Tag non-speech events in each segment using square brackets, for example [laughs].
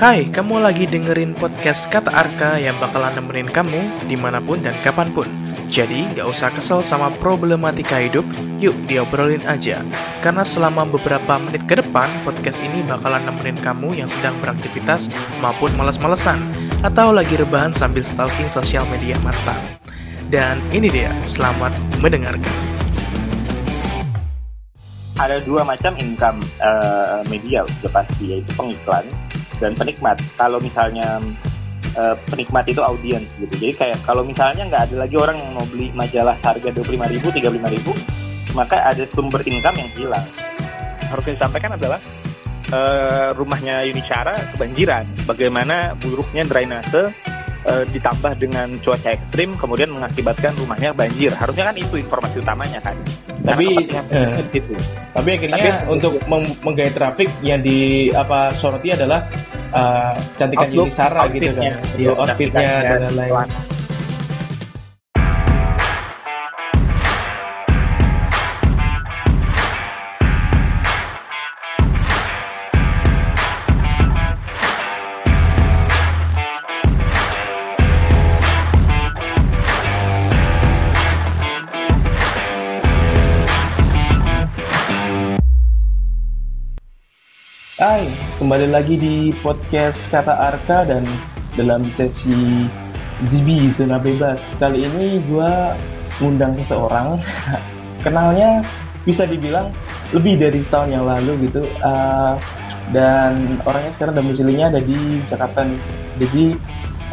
Hai, kamu lagi dengerin podcast Kata Arka yang bakalan nemenin kamu di mana pun dan kapan pun. Jadi, gak usah kesel sama problematika hidup, yuk diobrolin aja. Karena selama beberapa menit ke depan, podcast ini bakalan nemenin kamu yang sedang beraktivitas maupun males-malesan, atau lagi rebahan sambil stalking sosial media mantan. Dan ini dia, selamat mendengarkan ada dua macam income uh, media sudah pasti yaitu pengiklan dan penikmat. Kalau misalnya uh, penikmat itu audiens gitu. Jadi kayak kalau misalnya nggak ada lagi orang yang mau beli majalah harga dua puluh lima ribu, tiga puluh lima ribu, maka ada sumber income yang hilang. Harus disampaikan adalah uh, rumahnya Yunicara kebanjiran. Bagaimana buruknya drainase uh, ditambah dengan cuaca ekstrim kemudian mengakibatkan rumahnya banjir. Harusnya kan itu informasi utamanya kan. Tapi eh, itu. Tapi akhirnya tapi, untuk menggait trafik yang di apa soroti adalah uh, cantikan Yuni Sara gitu kan. Di outfitnya dan lain-lain. Kembali lagi di podcast Kata Arka dan dalam sesi GB Zona Bebas. Kali ini gue ngundang seseorang, [laughs] kenalnya bisa dibilang lebih dari setahun yang lalu gitu. Uh, dan orangnya sekarang domisilinya ada di Jakarta nih. Jadi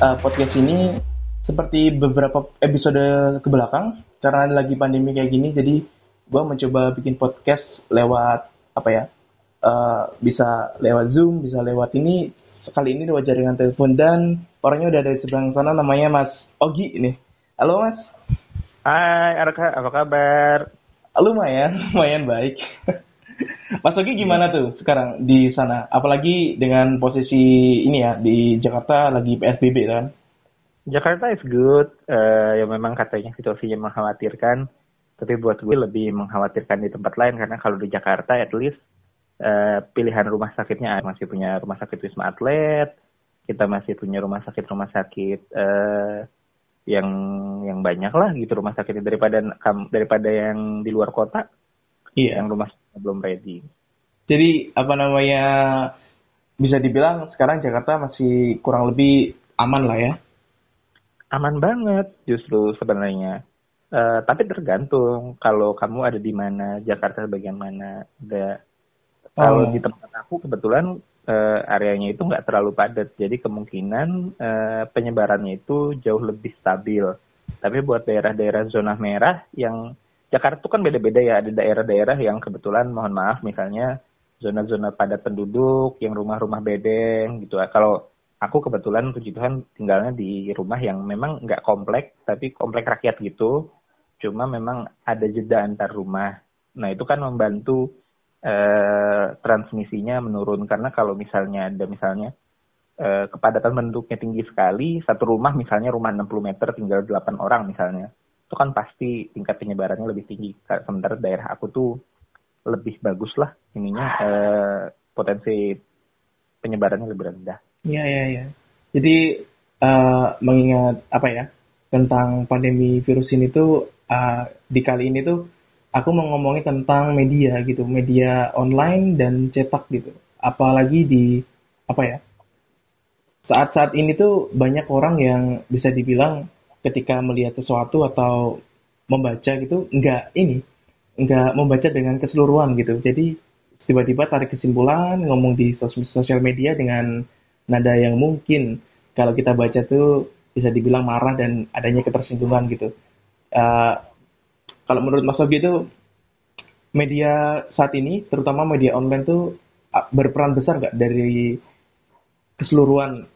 uh, podcast ini seperti beberapa episode ke belakang karena lagi pandemi kayak gini, jadi gue mencoba bikin podcast lewat apa ya uh, bisa lewat Zoom, bisa lewat ini. Sekali ini lewat jaringan telepon dan orangnya udah dari seberang sana namanya Mas Ogi ini. Halo Mas. Hai Arka, apa kabar? Lumayan, lumayan [laughs] baik. [laughs] Mas Ogi gimana tuh sekarang di sana? Apalagi dengan posisi ini ya di Jakarta lagi PSBB kan? Jakarta is good. Uh, ya memang katanya situasinya mengkhawatirkan. Tapi buat gue lebih mengkhawatirkan di tempat lain karena kalau di Jakarta at least uh, pilihan rumah sakitnya masih punya rumah sakit Wisma Atlet, kita masih punya rumah sakit rumah sakit uh, yang yang banyak lah gitu rumah sakitnya daripada daripada yang di luar kota. Iya. Yang rumah belum ready. Jadi apa namanya bisa dibilang sekarang Jakarta masih kurang lebih aman lah ya? Aman banget justru sebenarnya. Uh, tapi tergantung kalau kamu ada di mana, Jakarta bagian mana. Ada kalau oh. di tempat aku kebetulan uh, areanya itu nggak terlalu padat, jadi kemungkinan uh, penyebarannya itu jauh lebih stabil. Tapi buat daerah-daerah zona merah yang Jakarta itu kan beda-beda ya, ada daerah-daerah yang kebetulan mohon maaf misalnya zona-zona padat penduduk, yang rumah-rumah bedeng gitu. Kalau aku kebetulan puji Tuhan tinggalnya di rumah yang memang nggak komplek, tapi komplek rakyat gitu. Cuma memang ada jeda antar rumah. Nah itu kan membantu eh, transmisinya menurun karena kalau misalnya ada misalnya eh, kepadatan penduduknya tinggi sekali satu rumah misalnya rumah 60 meter tinggal 8 orang misalnya itu kan pasti tingkat penyebarannya lebih tinggi sementara daerah aku tuh lebih bagus lah ininya eh, potensi penyebarannya lebih rendah. Iya iya iya. Jadi uh, mengingat apa ya tentang pandemi virus ini tuh uh, di kali ini tuh aku mau ngomongin tentang media gitu, media online dan cetak gitu. Apalagi di apa ya? Saat-saat ini tuh banyak orang yang bisa dibilang ketika melihat sesuatu atau membaca gitu enggak ini enggak membaca dengan keseluruhan gitu. Jadi tiba-tiba tarik kesimpulan ngomong di sosial media dengan nada yang mungkin kalau kita baca tuh bisa dibilang marah dan adanya ketersinggungan gitu. Uh, kalau menurut Mas Ogi itu media saat ini, terutama media online tuh berperan besar nggak dari keseluruhan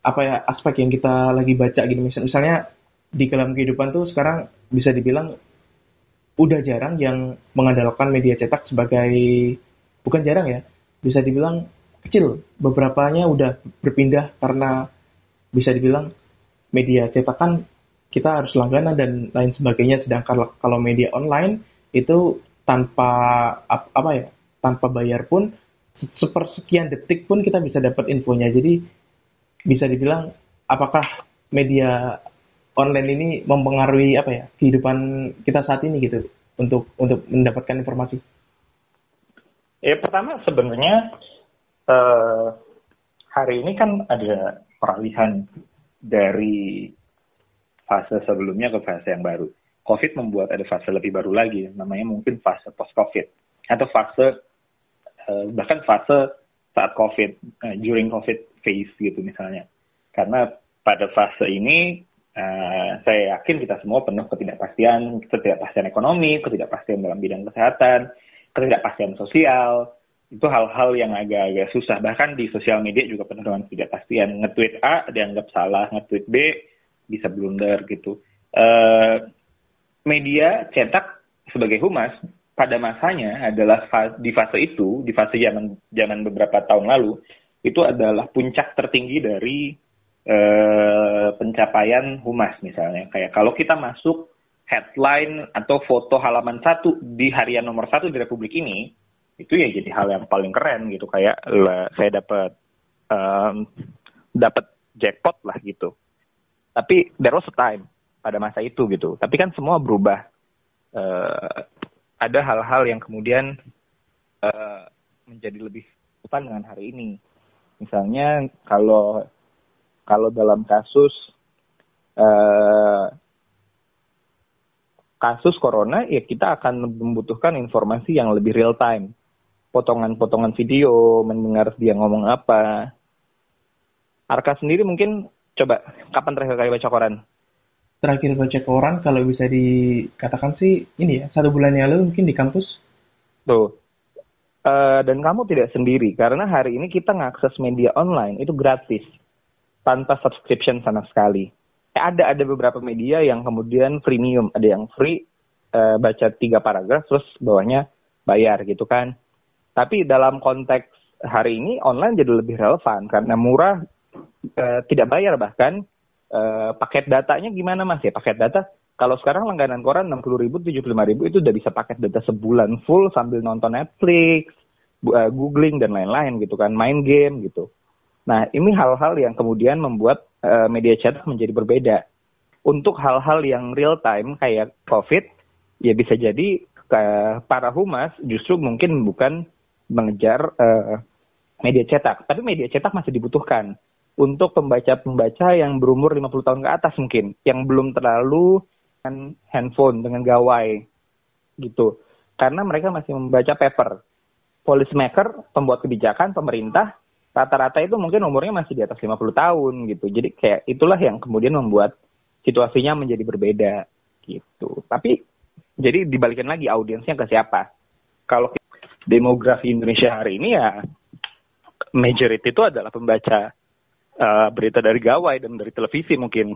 apa ya aspek yang kita lagi baca gitu misalnya di dalam kehidupan tuh sekarang bisa dibilang udah jarang yang mengandalkan media cetak sebagai bukan jarang ya bisa dibilang kecil. Beberapanya udah berpindah karena bisa dibilang media cetak kan kita harus langganan dan lain sebagainya. Sedangkan kalau media online itu tanpa apa ya tanpa bayar pun sepersekian detik pun kita bisa dapat infonya. Jadi bisa dibilang apakah media online ini mempengaruhi apa ya kehidupan kita saat ini gitu untuk untuk mendapatkan informasi? Ya pertama sebenarnya uh, hari ini kan ada peralihan dari fase sebelumnya ke fase yang baru. COVID membuat ada fase lebih baru lagi, namanya mungkin fase post-COVID atau fase uh, bahkan fase saat COVID, uh, during COVID phase gitu misalnya. Karena pada fase ini uh, saya yakin kita semua penuh ketidakpastian, ketidakpastian ekonomi, ketidakpastian dalam bidang kesehatan, ketidakpastian sosial, itu hal-hal yang agak-agak susah. Bahkan di sosial media juga penuh dengan ketidakpastian. Nge-tweet A dianggap salah, nge-tweet B bisa blunder gitu. Uh, media cetak sebagai humas pada masanya adalah di fase itu, di fase zaman zaman beberapa tahun lalu, itu adalah puncak tertinggi dari uh, pencapaian humas misalnya. Kayak kalau kita masuk headline atau foto halaman satu di harian nomor satu di Republik ini, itu ya jadi hal yang paling keren gitu kayak saya dapat um, dapat jackpot lah gitu tapi there was a time pada masa itu gitu. Tapi kan semua berubah. Uh, ada hal-hal yang kemudian uh, menjadi lebih depan dengan hari ini. Misalnya kalau kalau dalam kasus uh, kasus corona ya kita akan membutuhkan informasi yang lebih real time. Potongan-potongan video, mendengar dia ngomong apa. Arka sendiri mungkin coba kapan terakhir kali baca koran? Terakhir baca koran kalau bisa dikatakan sih ini ya satu bulan yang lalu mungkin di kampus. Tuh. Uh, dan kamu tidak sendiri karena hari ini kita ngakses media online itu gratis tanpa subscription sama sekali. Eh, ada ada beberapa media yang kemudian premium, ada yang free uh, baca tiga paragraf terus bawahnya bayar gitu kan. Tapi dalam konteks hari ini online jadi lebih relevan karena murah, e, tidak bayar bahkan e, paket datanya gimana mas ya paket data kalau sekarang langganan koran 60 ribu, 75 ribu itu udah bisa paket data sebulan full sambil nonton Netflix, uh, googling dan lain-lain gitu kan, main game gitu. Nah ini hal-hal yang kemudian membuat uh, media cetak menjadi berbeda. Untuk hal-hal yang real time kayak COVID, ya bisa jadi uh, para humas justru mungkin bukan mengejar uh, media cetak. Tapi media cetak masih dibutuhkan untuk pembaca-pembaca yang berumur 50 tahun ke atas mungkin, yang belum terlalu dengan handphone, dengan gawai gitu. Karena mereka masih membaca paper. Policy maker, pembuat kebijakan, pemerintah, rata-rata itu mungkin umurnya masih di atas 50 tahun gitu. Jadi kayak itulah yang kemudian membuat situasinya menjadi berbeda gitu. Tapi jadi dibalikin lagi audiensnya ke siapa. Kalau demografi Indonesia hari ini ya majority itu adalah pembaca uh, berita dari gawai dan dari televisi mungkin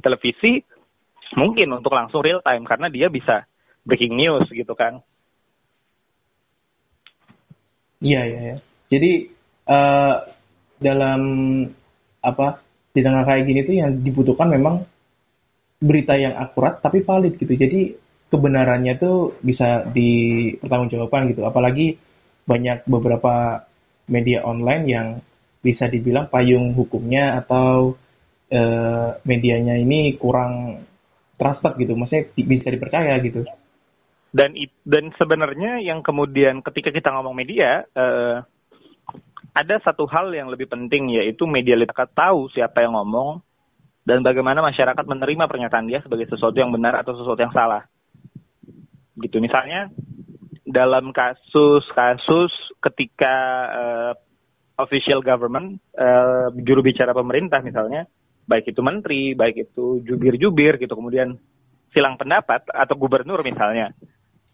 televisi mungkin untuk langsung real time karena dia bisa breaking news gitu kan iya iya ya. jadi uh, dalam apa di tengah kayak gini tuh yang dibutuhkan memang berita yang akurat tapi valid gitu jadi kebenarannya tuh bisa dipertanggungjawabkan gitu. Apalagi banyak beberapa media online yang bisa dibilang payung hukumnya atau e, medianya ini kurang trusted gitu, maksudnya bisa dipercaya gitu. Dan dan sebenarnya yang kemudian ketika kita ngomong media, e, ada satu hal yang lebih penting yaitu media literasi tahu siapa yang ngomong dan bagaimana masyarakat menerima pernyataan dia sebagai sesuatu yang benar atau sesuatu yang salah. Gitu. Misalnya dalam kasus-kasus ketika uh, official government uh, juru bicara pemerintah misalnya baik itu menteri baik itu jubir-jubir gitu kemudian silang pendapat atau gubernur misalnya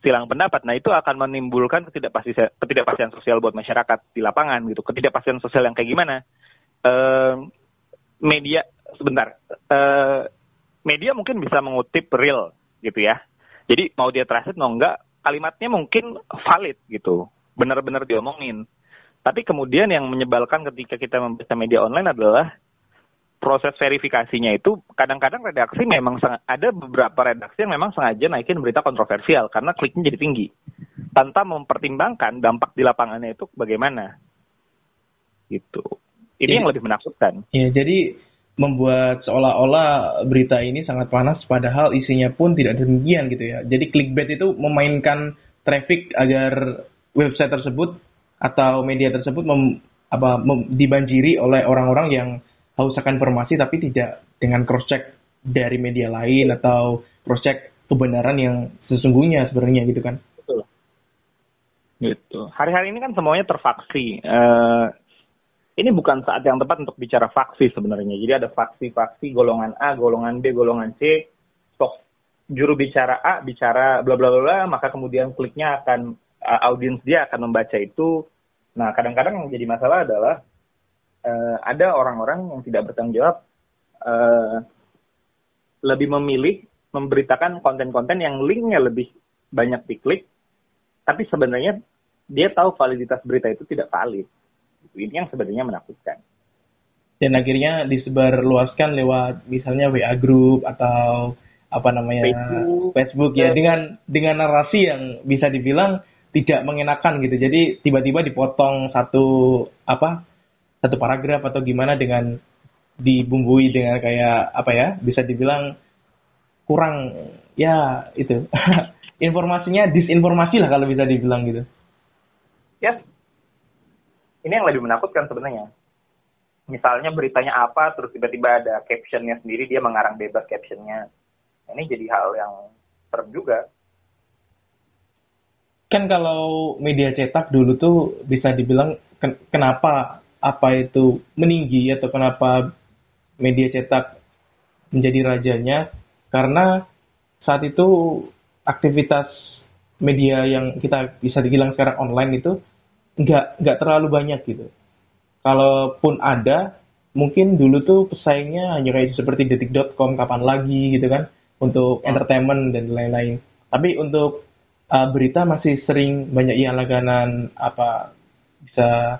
silang pendapat. Nah itu akan menimbulkan ketidakpastian ketidakpastian sosial buat masyarakat di lapangan gitu. Ketidakpastian sosial yang kayak gimana? Uh, media sebentar. Uh, media mungkin bisa mengutip real gitu ya. Jadi mau dia translate mau enggak, kalimatnya mungkin valid gitu, benar-benar diomongin. Tapi kemudian yang menyebalkan ketika kita membaca media online adalah proses verifikasinya itu kadang-kadang redaksi memang ada beberapa redaksi yang memang sengaja naikin berita kontroversial karena kliknya jadi tinggi. tanpa mempertimbangkan dampak di lapangannya itu bagaimana. Gitu. Ini Iya. yang lebih menakutkan. Ya, jadi membuat seolah-olah berita ini sangat panas padahal isinya pun tidak demikian gitu ya. Jadi clickbait itu memainkan traffic agar website tersebut atau media tersebut mem- apa mem- dibanjiri oleh orang-orang yang haus akan informasi tapi tidak dengan cross check dari media lain atau cross check kebenaran yang sesungguhnya sebenarnya gitu kan. Gitu. Hari-hari ini kan semuanya terfaksi. Eh, ini bukan saat yang tepat untuk bicara faksi sebenarnya. Jadi ada faksi-faksi golongan A, golongan B, golongan C. Stok juru bicara A bicara bla bla, bla, maka kemudian kliknya akan uh, audiens dia akan membaca itu. Nah, kadang-kadang yang jadi masalah adalah eh, ada orang-orang yang tidak bertanggung jawab eh, lebih memilih memberitakan konten-konten yang linknya lebih banyak diklik, tapi sebenarnya dia tahu validitas berita itu tidak valid. Ini yang sebenarnya menakutkan. Dan akhirnya disebarluaskan lewat misalnya WA group atau apa namanya Facebook. Facebook ya dengan dengan narasi yang bisa dibilang tidak mengenakan gitu. Jadi tiba-tiba dipotong satu apa satu paragraf atau gimana dengan dibumbui dengan kayak apa ya bisa dibilang kurang ya itu [laughs] informasinya disinformasi lah kalau bisa dibilang gitu. Ya, ini yang lebih menakutkan sebenarnya. Misalnya beritanya apa, terus tiba-tiba ada captionnya sendiri, dia mengarang bebas captionnya. Ini jadi hal yang serem juga. Kan kalau media cetak dulu tuh bisa dibilang ken- kenapa apa itu meninggi atau kenapa media cetak menjadi rajanya karena saat itu aktivitas media yang kita bisa dibilang sekarang online itu nggak nggak terlalu banyak gitu. Kalaupun ada, mungkin dulu tuh pesaingnya hanya kayak seperti detik.com kapan lagi gitu kan untuk entertainment dan lain-lain. Tapi untuk uh, berita masih sering banyak yang langganan apa bisa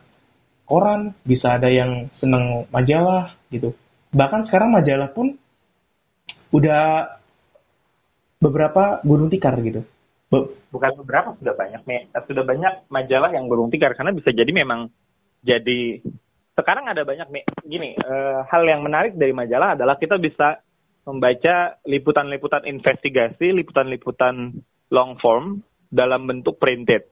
koran, bisa ada yang seneng majalah gitu. Bahkan sekarang majalah pun udah beberapa gulung tikar gitu. Be- Bukan beberapa, sudah banyak. Me- Sudah banyak majalah yang gulung tikar, karena bisa jadi memang jadi... Sekarang ada banyak, Me- gini, eh, hal yang menarik dari majalah adalah kita bisa membaca liputan-liputan investigasi, liputan-liputan long form dalam bentuk printed.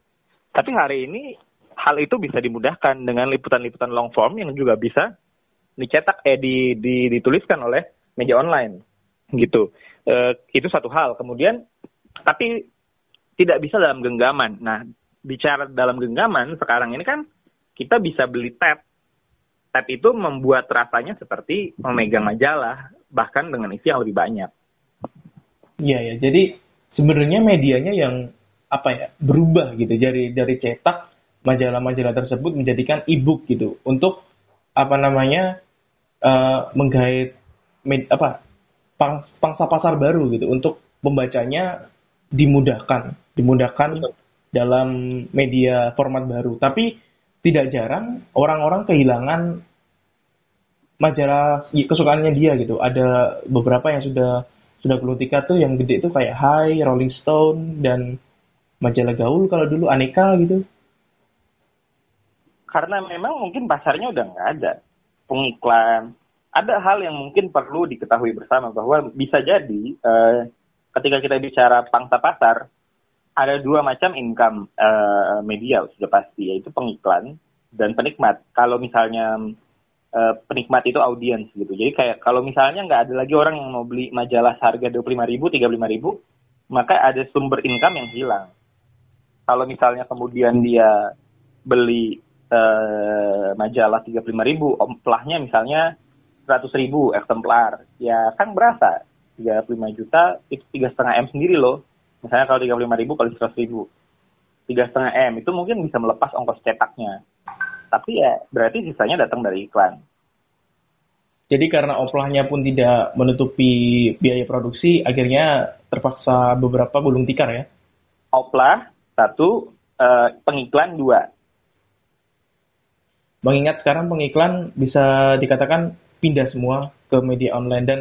Tapi hari ini hal itu bisa dimudahkan dengan liputan-liputan long form yang juga bisa dicetak eh di, di- dituliskan oleh media online gitu. Eh, itu satu hal. Kemudian tapi tidak bisa dalam genggaman. Nah, bicara dalam genggaman sekarang ini kan kita bisa beli tab. Tab itu membuat rasanya seperti memegang majalah bahkan dengan isi yang lebih banyak. Iya ya. Jadi sebenarnya medianya yang apa ya berubah gitu. Dari dari cetak majalah-majalah tersebut menjadikan e-book gitu. Untuk apa namanya eh, menggait med, apa pang- pangsa pasar baru gitu. Untuk pembacanya dimudahkan dimudahkan Betul. dalam media format baru. Tapi tidak jarang orang-orang kehilangan majalah kesukaannya dia gitu. Ada beberapa yang sudah sudah gulung tikar tuh yang gede tuh kayak High, Rolling Stone dan majalah gaul kalau dulu aneka gitu Karena memang mungkin pasarnya udah nggak ada. Pengiklan. Ada hal yang mungkin perlu diketahui bersama bahwa bisa jadi eh, ketika kita bicara pangsa pasar, ada dua macam income eh, media sudah pasti, yaitu pengiklan dan penikmat. Kalau misalnya eh, penikmat itu audiens gitu. Jadi kayak kalau misalnya nggak ada lagi orang yang mau beli majalah seharga 25.000, 35.000, maka ada sumber income yang hilang. Kalau misalnya kemudian dia beli eh, majalah 35.000, omplahnya misalnya 100.000 eksemplar. Ya kan berasa 35 juta itu tiga setengah M sendiri loh. Misalnya kalau 35.000 kali 100.000. Tiga setengah M itu mungkin bisa melepas ongkos cetaknya. Tapi ya berarti sisanya datang dari iklan. jadi karena oplahnya pun tidak menutupi biaya produksi akhirnya terpaksa beberapa gulung tikar ya Oplah satu, eh, pengiklan dua. mengingat sekarang pengiklan bisa dikatakan pindah semua ke media online dan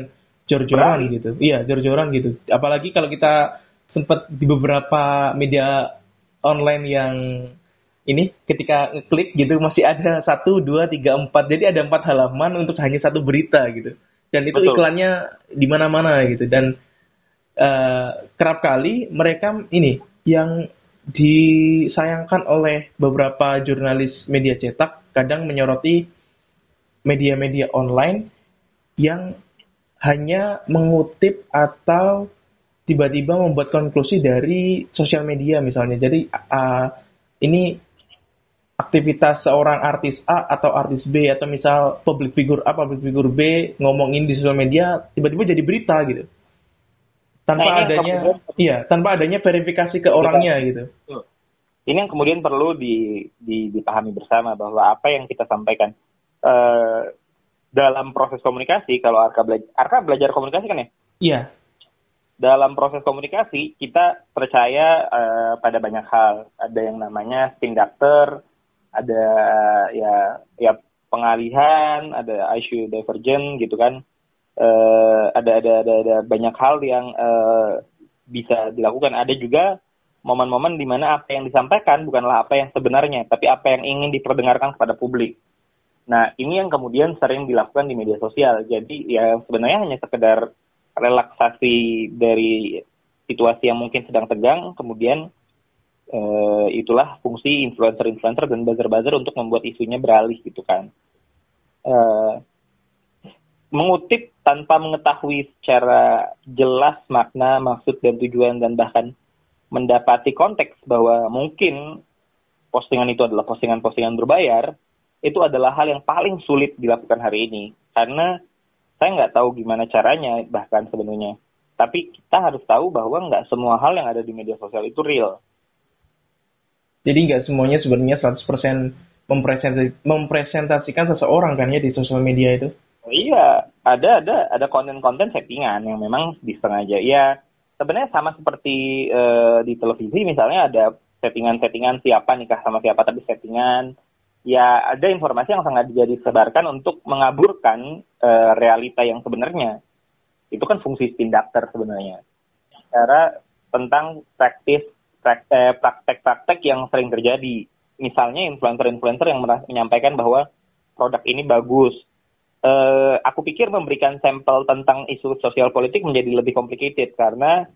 jor-joran gitu. Iya, jor-joran gitu. Apalagi kalau kita sempat di beberapa media online yang ini ketika ngeklik gitu masih ada satu dua tiga empat jadi ada empat halaman untuk hanya satu berita gitu dan itu Betul. iklannya di mana-mana gitu dan eh, kerap kali mereka ini yang disayangkan oleh beberapa jurnalis media cetak kadang menyoroti media-media online yang hanya mengutip atau tiba-tiba membuat konklusi dari sosial media misalnya. Jadi uh, ini aktivitas seorang artis A atau artis B atau misal public figure A, public figure B ngomongin di sosial media tiba-tiba jadi berita gitu. Tanpa Nah, adanya kemudian- iya, tanpa adanya verifikasi ke orangnya gitu. Ini yang kemudian perlu di, di- dipahami bersama bahwa apa yang kita sampaikan eh, dalam proses komunikasi, kalau Arka belajar, Arka belajar komunikasi kan ya? Iya. Dalam proses komunikasi kita percaya eh, pada banyak hal. Ada yang namanya spin doctor, ada ya ya pengalihan, ada issue divergent gitu kan. Eh, ada, ada ada ada banyak hal yang eh, bisa dilakukan. Ada juga momen-momen di mana apa yang disampaikan bukanlah apa yang sebenarnya, tapi apa yang ingin diperdengarkan kepada publik. Nah, ini yang kemudian sering dilakukan di media sosial. Jadi ya sebenarnya hanya sekedar relaksasi dari situasi yang mungkin sedang tegang, kemudian eh, itulah fungsi influencer-influencer dan buzzer-buzzer untuk membuat isunya beralih gitu kan. Eh, mengutip tanpa mengetahui secara jelas makna, maksud dan tujuan dan bahkan mendapati konteks bahwa mungkin postingan itu adalah postingan-postingan berbayar, itu adalah hal yang paling sulit dilakukan hari ini. Karena saya nggak tahu gimana caranya bahkan sebenarnya. Tapi kita harus tahu bahwa nggak semua hal yang ada di media sosial itu real. Jadi nggak semuanya sebenarnya 100% mempresentasi- mempresentasikan seseorang kan ya di sosial media itu. Iya, ada ada ada konten-konten settingan yang memang disengaja. Ya, sebenarnya sama seperti eh, di televisi misalnya ada settingan-settingan siapa nikah sama siapa tapi settingan. Ya, ada informasi yang sangat disebarkan untuk mengaburkan eh, realita yang sebenarnya. Itu kan fungsi spin doctor sebenarnya. Cara tentang praktis prak- praktek-praktek yang sering terjadi. Misalnya influencer-influencer yang menyampaikan bahwa produk ini bagus, eh, aku pikir memberikan sampel tentang isu sosial politik menjadi lebih complicated karena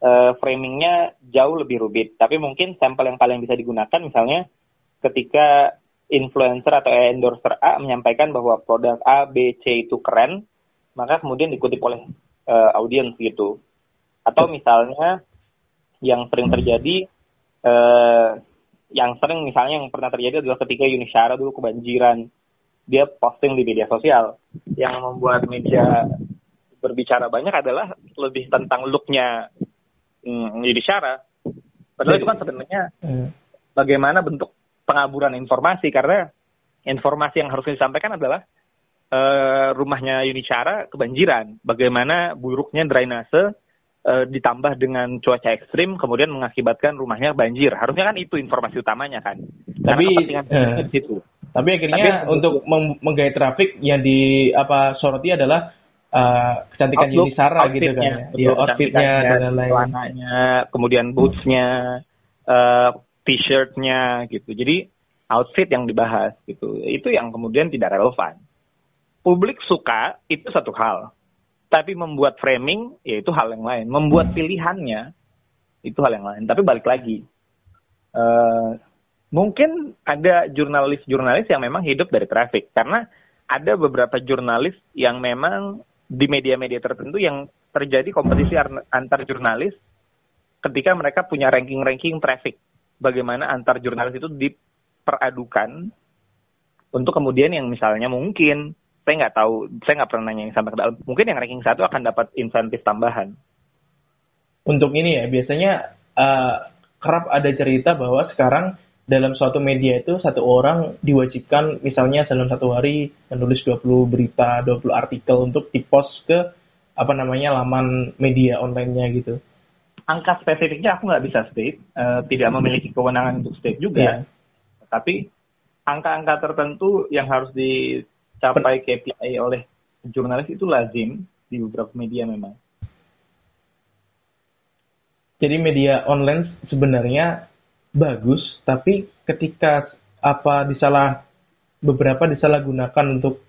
eh, framingnya jauh lebih rumit. Tapi mungkin sampel yang paling bisa digunakan misalnya ketika influencer atau endorser A menyampaikan bahwa produk A, B, C itu keren, maka kemudian dikutip oleh eh, audiens gitu. Atau misalnya yang sering terjadi eh, yang sering misalnya yang pernah terjadi adalah ketika Yunisyara dulu kebanjiran. Dia posting di media sosial. Yang membuat media berbicara banyak adalah lebih tentang looknya hmm, Yunisyara padahal itu kan sebenarnya Hmm. bagaimana bentuk pengaburan informasi. Karena informasi yang harus disampaikan adalah eh, rumahnya Yunisyara kebanjiran. Bagaimana buruknya drainase eh, ditambah dengan cuaca ekstrim kemudian mengakibatkan rumahnya banjir harusnya kan itu informasi utamanya kan Tapi, eh, di situ Tapi akhirnya Tapi- untuk menggait traffic yang di apa soroti adalah uh, kecantikan Outlook, Yuni Sara gitu kan outfitnya, ya. Iya, outfitnya dan lain-lain. kemudian bootsnya, eh, t-shirtnya gitu. Jadi outfit yang dibahas gitu. Itu yang kemudian tidak relevan. Publik suka itu satu hal, tapi membuat framing ya itu hal yang lain. Membuat pilihannya itu hal yang lain. Tapi balik lagi, eh, mungkin ada jurnalis-jurnalis yang memang hidup dari traffic karena ada beberapa jurnalis yang memang di media-media tertentu yang terjadi kompetisi ar- antar jurnalis ketika mereka punya ranking-ranking traffic. Bagaimana antar jurnalis itu diperadukan untuk kemudian yang misalnya mungkin saya nggak tahu, saya nggak pernah nanya yang sampai ke dalam. Mungkin yang ranking satu akan dapat insentif tambahan. Untuk ini ya biasanya uh, kerap ada cerita bahwa sekarang dalam suatu media itu satu orang diwajibkan misalnya dalam satu hari menulis 20 berita, 20 artikel untuk dipost ke apa namanya laman media online-nya gitu. Angka spesifiknya aku nggak bisa state, eh, tidak memiliki kewenangan untuk state juga. Iya. Tapi angka-angka tertentu yang harus dicapai KPI oleh jurnalis itu lazim di beberapa media memang. Jadi media online sebenarnya bagus, tapi ketika apa disalah beberapa disalahgunakan untuk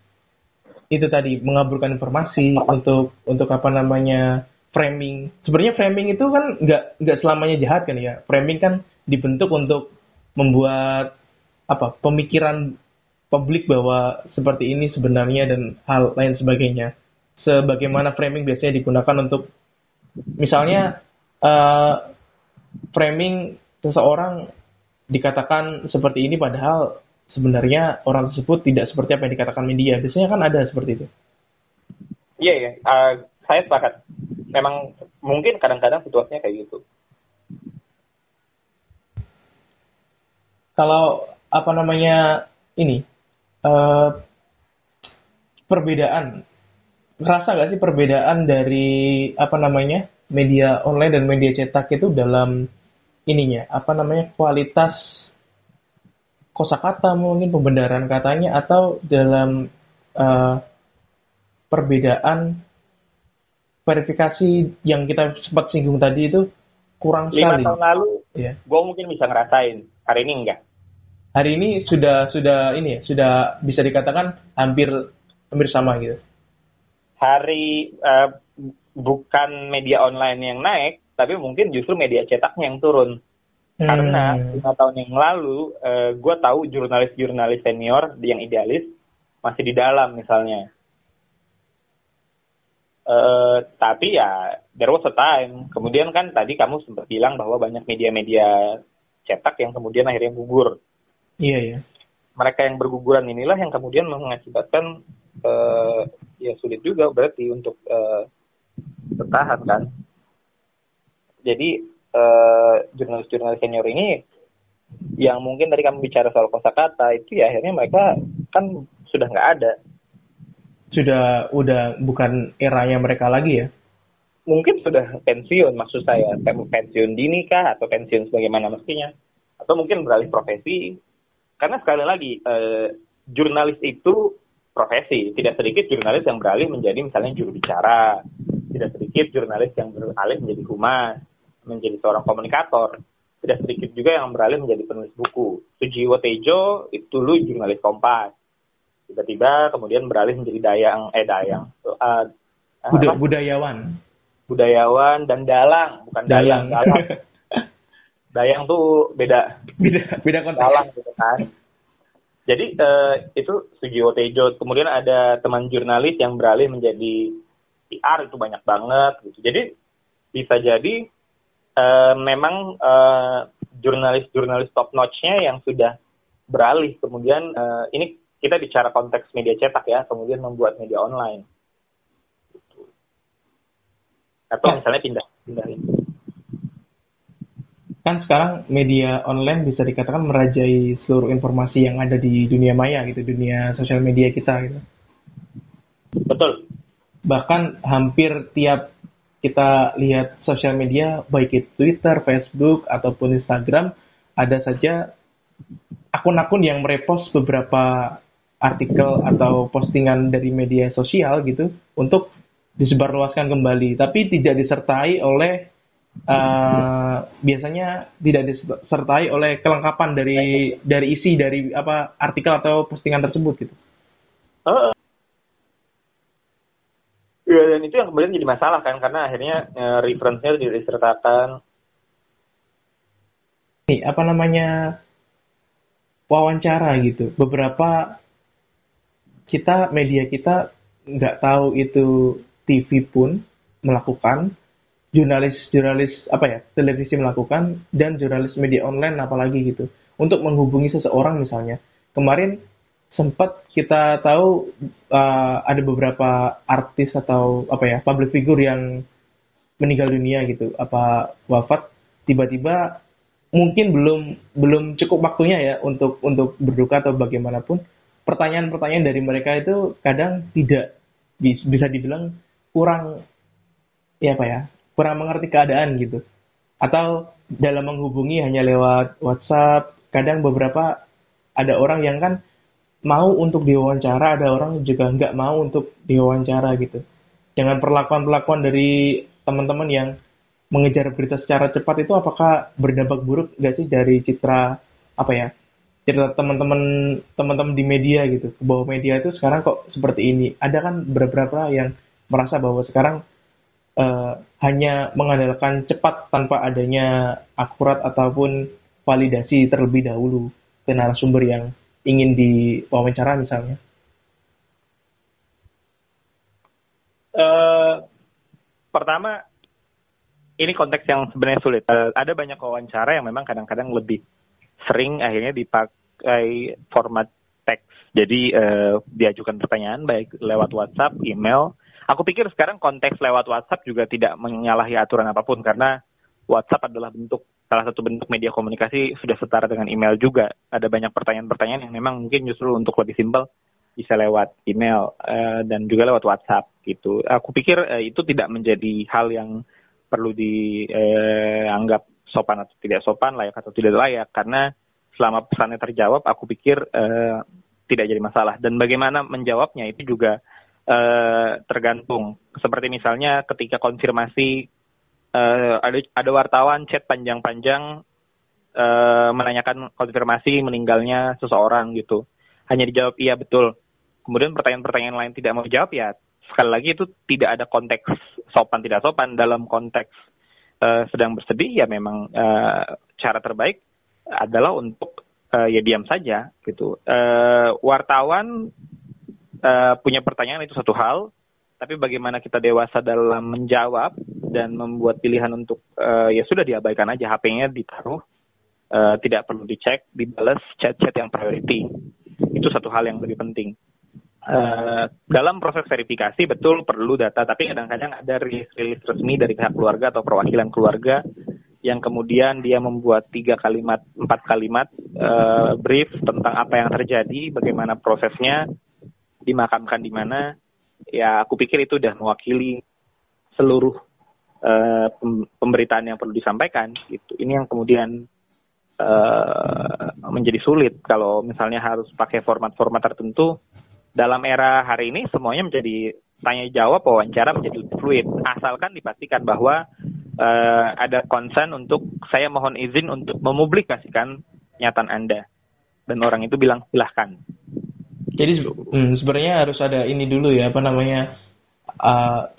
itu tadi mengaburkan informasi untuk untuk apa namanya framing. Sebenarnya framing itu kan nggak nggak selamanya jahat kan ya. Framing kan dibentuk untuk membuat apa pemikiran publik bahwa seperti ini sebenarnya dan hal lain sebagainya. Sebagaimana framing biasanya digunakan untuk misalnya uh, framing seseorang dikatakan seperti ini padahal sebenarnya orang tersebut tidak seperti apa yang dikatakan media. Biasanya kan ada seperti itu. Iya, iya. Uh, saya sepakat. Memang mungkin kadang-kadang situasinya kayak gitu. Kalau apa namanya ini uh, perbedaan, rasa nggak sih perbedaan dari apa namanya media online dan media cetak itu dalam ininya apa namanya kualitas kosakata mungkin pembenaran katanya atau dalam uh, perbedaan verifikasi yang kita sempat singgung tadi itu kurang lima sekali. tahun lalu ya. gue mungkin bisa ngerasain hari ini enggak Hari ini sudah sudah ini ya, sudah bisa dikatakan hampir hampir sama gitu. hari uh, bukan media online yang naik tapi mungkin justru media cetaknya yang turun karena Hmm. lima tahun yang lalu uh, gue tahu jurnalis-jurnalis senior yang idealis masih di dalam misalnya Eh, tapi ya there was a time kemudian kan tadi kamu sempat bilang bahwa banyak media-media cetak yang kemudian akhirnya gugur Iya ya. mereka yang berguguran inilah yang kemudian mengakibatkan eh, ya sulit juga berarti untuk eh, bertahan kan. Jadi eh, jurnalis-jurnalis senior ini yang mungkin tadi kamu bicara soal kosakata itu ya akhirnya mereka kan sudah nggak ada. Sudah udah bukan eranya mereka lagi ya. Mungkin sudah pensiun maksud saya Pen- pensiun dini kah atau pensiun sebagaimana mestinya atau mungkin beralih profesi karena sekali lagi eh, jurnalis itu profesi. Tidak sedikit jurnalis yang beralih menjadi misalnya juru bicara. Tidak sedikit jurnalis yang beralih menjadi humas menjadi seorang komunikator. Tidak sedikit juga yang beralih menjadi penulis buku. Sujiwo Tejo itu dulu jurnalis Kompas. Tiba-tiba kemudian beralih menjadi dayang eh dayang. Eh, Buda- apa? budayawan. budayawan dan dalang. Bukan dayang Dalang. dalang [laughs] dayang tuh beda. Beda beda konteks. dalang gitu kan. Jadi eh, itu Sujiwo Tejo kemudian ada teman jurnalis yang beralih menjadi PR itu banyak banget gitu. Jadi bisa jadi eh, memang eh, jurnalis-jurnalis top notch-nya yang sudah beralih. Kemudian eh, ini kita bicara konteks media cetak ya kemudian membuat media online. Atau Ya. misalnya pindah pindahin Kan sekarang media online bisa dikatakan merajai seluruh informasi yang ada di dunia maya gitu, dunia sosial media kita gitu. betul bahkan hampir tiap kita lihat sosial media baik itu Twitter, Facebook ataupun Instagram ada saja akun-akun yang merepost beberapa artikel atau postingan dari media sosial gitu untuk disebarluaskan kembali tapi tidak disertai oleh eh, biasanya tidak disertai oleh kelengkapan dari dari isi dari apa artikel atau postingan tersebut gitu. Heeh. Ya, dan itu yang kemudian jadi masalah kan karena akhirnya eh, reference-nya tidak disertakan. nih apa namanya wawancara gitu beberapa kita media kita nggak tahu itu TV pun melakukan jurnalis jurnalis apa ya televisi melakukan dan jurnalis media online apalagi gitu. Untuk menghubungi seseorang misalnya. Kemarin sempat kita tahu uh, ada beberapa artis atau apa ya public figure yang meninggal dunia gitu. Apa wafat tiba-tiba mungkin belum belum cukup waktunya ya untuk untuk berduka atau bagaimanapun. Pertanyaan-pertanyaan dari mereka itu kadang tidak bis- bisa dibilang kurang ya apa ya kurang mengerti keadaan gitu. Atau dalam menghubungi hanya lewat WhatsApp kadang beberapa ada orang yang kan mau untuk diwawancara ada orang juga nggak mau untuk diwawancara gitu. Dengan perlakuan-perlakuan dari teman-teman yang mengejar berita secara cepat itu apakah berdampak buruk nggak sih dari citra apa ya cerita teman-teman teman-teman di media gitu bahwa media itu sekarang kok seperti ini? Ada kan beberapa yang merasa bahwa sekarang uh, hanya mengandalkan cepat tanpa adanya akurat ataupun validasi terlebih dahulu ke narasumber yang ingin diwawancara misalnya uh, pertama ini konteks yang sebenarnya sulit. Uh, ada banyak wawancara yang memang kadang-kadang lebih sering akhirnya dipakai format teks. Jadi uh, diajukan pertanyaan baik lewat WhatsApp, email. Aku pikir sekarang konteks lewat WhatsApp juga tidak menyalahi aturan apa pun karena WhatsApp adalah bentuk salah satu bentuk media komunikasi sudah setara dengan email juga. Ada banyak pertanyaan-pertanyaan yang memang mungkin justru untuk lebih simpel bisa lewat email uh, dan juga lewat WhatsApp gitu. Aku pikir uh, itu tidak menjadi hal yang perlu dianggap eh, sopan atau tidak sopan, layak atau tidak layak, karena selama pesannya terjawab, aku pikir eh, tidak jadi masalah. Dan bagaimana menjawabnya itu juga eh, tergantung. Seperti misalnya ketika konfirmasi eh, ada ada wartawan chat panjang-panjang eh, menanyakan konfirmasi meninggalnya seseorang gitu, hanya dijawab iya betul. Kemudian pertanyaan-pertanyaan lain tidak mau jawab ya sekali lagi itu tidak ada konteks sopan tidak sopan dalam konteks uh, sedang bersedih ya memang uh, cara terbaik adalah untuk uh, ya diam saja gitu. Uh, wartawan uh, punya pertanyaan itu satu hal, tapi bagaimana kita dewasa dalam menjawab dan membuat pilihan untuk uh, ya sudah diabaikan aja HP-nya ditaruh, uh, tidak perlu dicek, dibalas chat-chat yang priority. Itu satu hal yang lebih penting. Uh, dalam proses verifikasi betul perlu data, tapi kadang-kadang ada rilis resmi dari pihak keluarga atau perwakilan keluarga yang kemudian dia membuat tiga kalimat, empat kalimat uh, brief tentang apa yang terjadi, bagaimana prosesnya, dimakamkan di mana. Ya, aku pikir itu sudah mewakili seluruh uh, pemberitaan yang perlu disampaikan. Gitu. Ini yang kemudian uh, menjadi sulit kalau misalnya harus pakai format-format tertentu dalam era hari ini semuanya menjadi tanya jawab wawancara menjadi fluid asalkan dipastikan bahwa uh, ada konsen untuk saya mohon izin untuk memublikasikan nyataan Anda dan orang itu bilang silahkan. Jadi hmm, sebenarnya harus ada ini dulu ya apa namanya uh,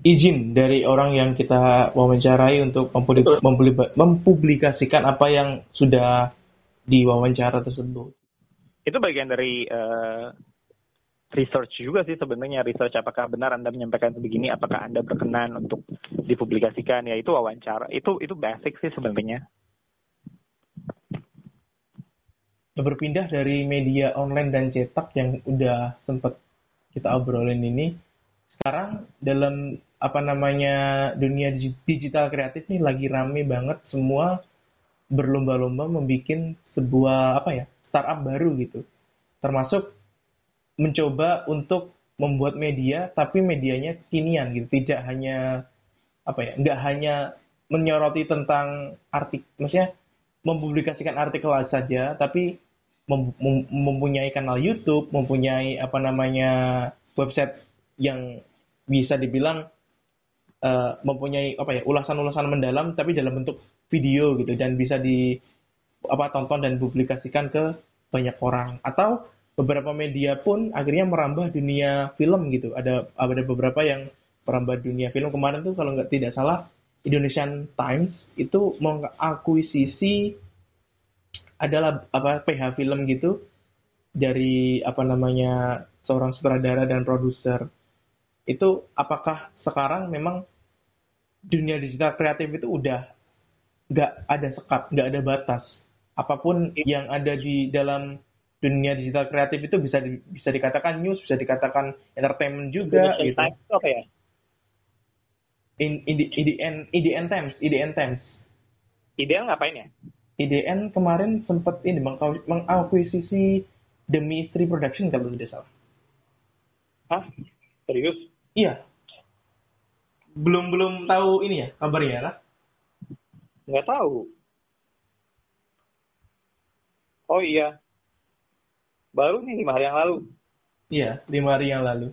izin dari orang yang kita wawancarai untuk mempublikasikan apa yang sudah diwawancara tersebut. Itu bagian dari uh, research juga sih sebenarnya research apakah benar anda menyampaikan begini apakah anda berkenan untuk dipublikasikan. Ya itu wawancara itu itu basic sih sebenarnya berpindah dari media online dan cetak yang udah sempat kita obrolin ini. Sekarang dalam apa namanya dunia digital kreatif nih lagi rame banget. Semua berlomba-lomba membuat sebuah apa ya startup baru gitu. Termasuk mencoba untuk membuat media tapi medianya kekinian gitu, tidak hanya apa ya, nggak hanya menyoroti tentang artik, maksudnya mempublikasikan artikel saja, tapi mem mem mempunyai kanal YouTube, mempunyai apa namanya website yang bisa dibilang uh, mempunyai apa ya ulasan-ulasan mendalam tapi dalam bentuk video gitu dan bisa di apa tonton dan publikasikan ke banyak orang. Atau beberapa media pun akhirnya merambah dunia film gitu. Ada ada beberapa yang merambah dunia film. Kemarin tuh kalau nggak tidak salah Indonesian Times itu mengakuisisi adalah apa PH film gitu dari apa namanya seorang sutradara dan produser itu apakah sekarang memang dunia digital kreatif itu udah nggak ada sekat nggak ada batas apa pun yang ada di dalam dunia digital kreatif itu bisa di, bisa dikatakan news, bisa dikatakan entertainment juga gitu. Itu apa ya? In, in, IDN, IDN Times, IDN Times. IDN ngapain ya? IDN kemarin sempat ini mengakuisisi demi istri production kalau tidak salah. Hah? Serius? Iya. Belum belum tahu ini ya kabarnya lah. Nggak tahu. Oh iya. Baru nih lima hari yang lalu. Iya, lima hari yang lalu.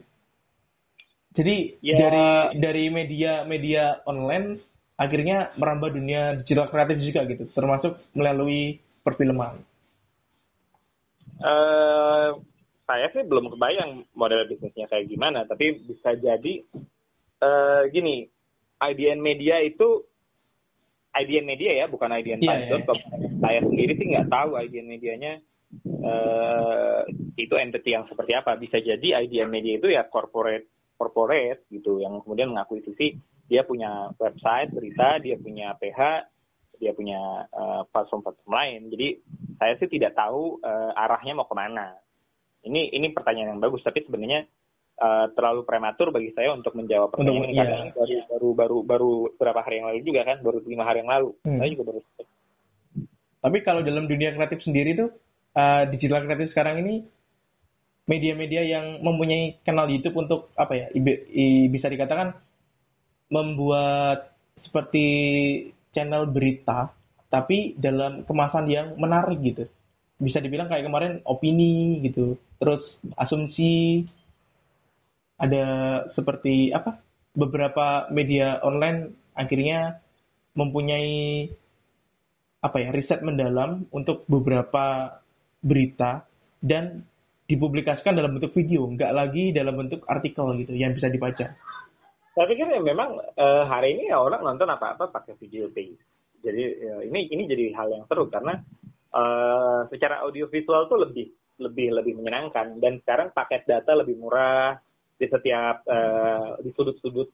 Jadi Ya. dari dari media media online akhirnya merambah dunia digital kreatif juga gitu, termasuk melalui perfilman. eh saya sih belum kebayang model bisnisnya kayak gimana, tapi bisa jadi eh gini, IDN Media itu IDN Media ya, bukan IDN Iya, Times.com. Saya sendiri sih nggak tahu IDN Medianya eh itu entity yang seperti apa. Bisa jadi IDN Media itu ya corporate corporate gitu, yang kemudian mengakuisisi dia punya website berita, dia punya PH, dia punya eh, platform-platform lain. Jadi saya sih tidak tahu eh, arahnya mau ke mana. Ini ini pertanyaan yang bagus, tapi sebenarnya eh, terlalu prematur bagi saya untuk menjawab pertanyaan ini karena iya. ini baru baru baru baru beberapa hari yang lalu juga kan, baru lima hari yang lalu. Hmm. Saya juga baru Tapi kalau dalam dunia kreatif sendiri tuh uh, digital kreatif sekarang ini media-media yang mempunyai kanal YouTube untuk apa ya ibe- i- bisa dikatakan membuat seperti channel berita tapi dalam kemasan yang menarik gitu. Bisa dibilang kayak kemarin opini gitu, terus asumsi ada seperti apa beberapa media online akhirnya mempunyai apa ya riset mendalam untuk beberapa berita dan dipublikasikan dalam bentuk video, nggak lagi dalam bentuk artikel gitu yang bisa dibaca. Saya pikir ya memang eh, hari ini ya orang nonton apa-apa pakai video tape. Jadi ya, ini ini jadi hal yang seru karena eh, secara audio visual tuh lebih lebih lebih menyenangkan dan sekarang paket data lebih murah di setiap eh, di sudut-sudut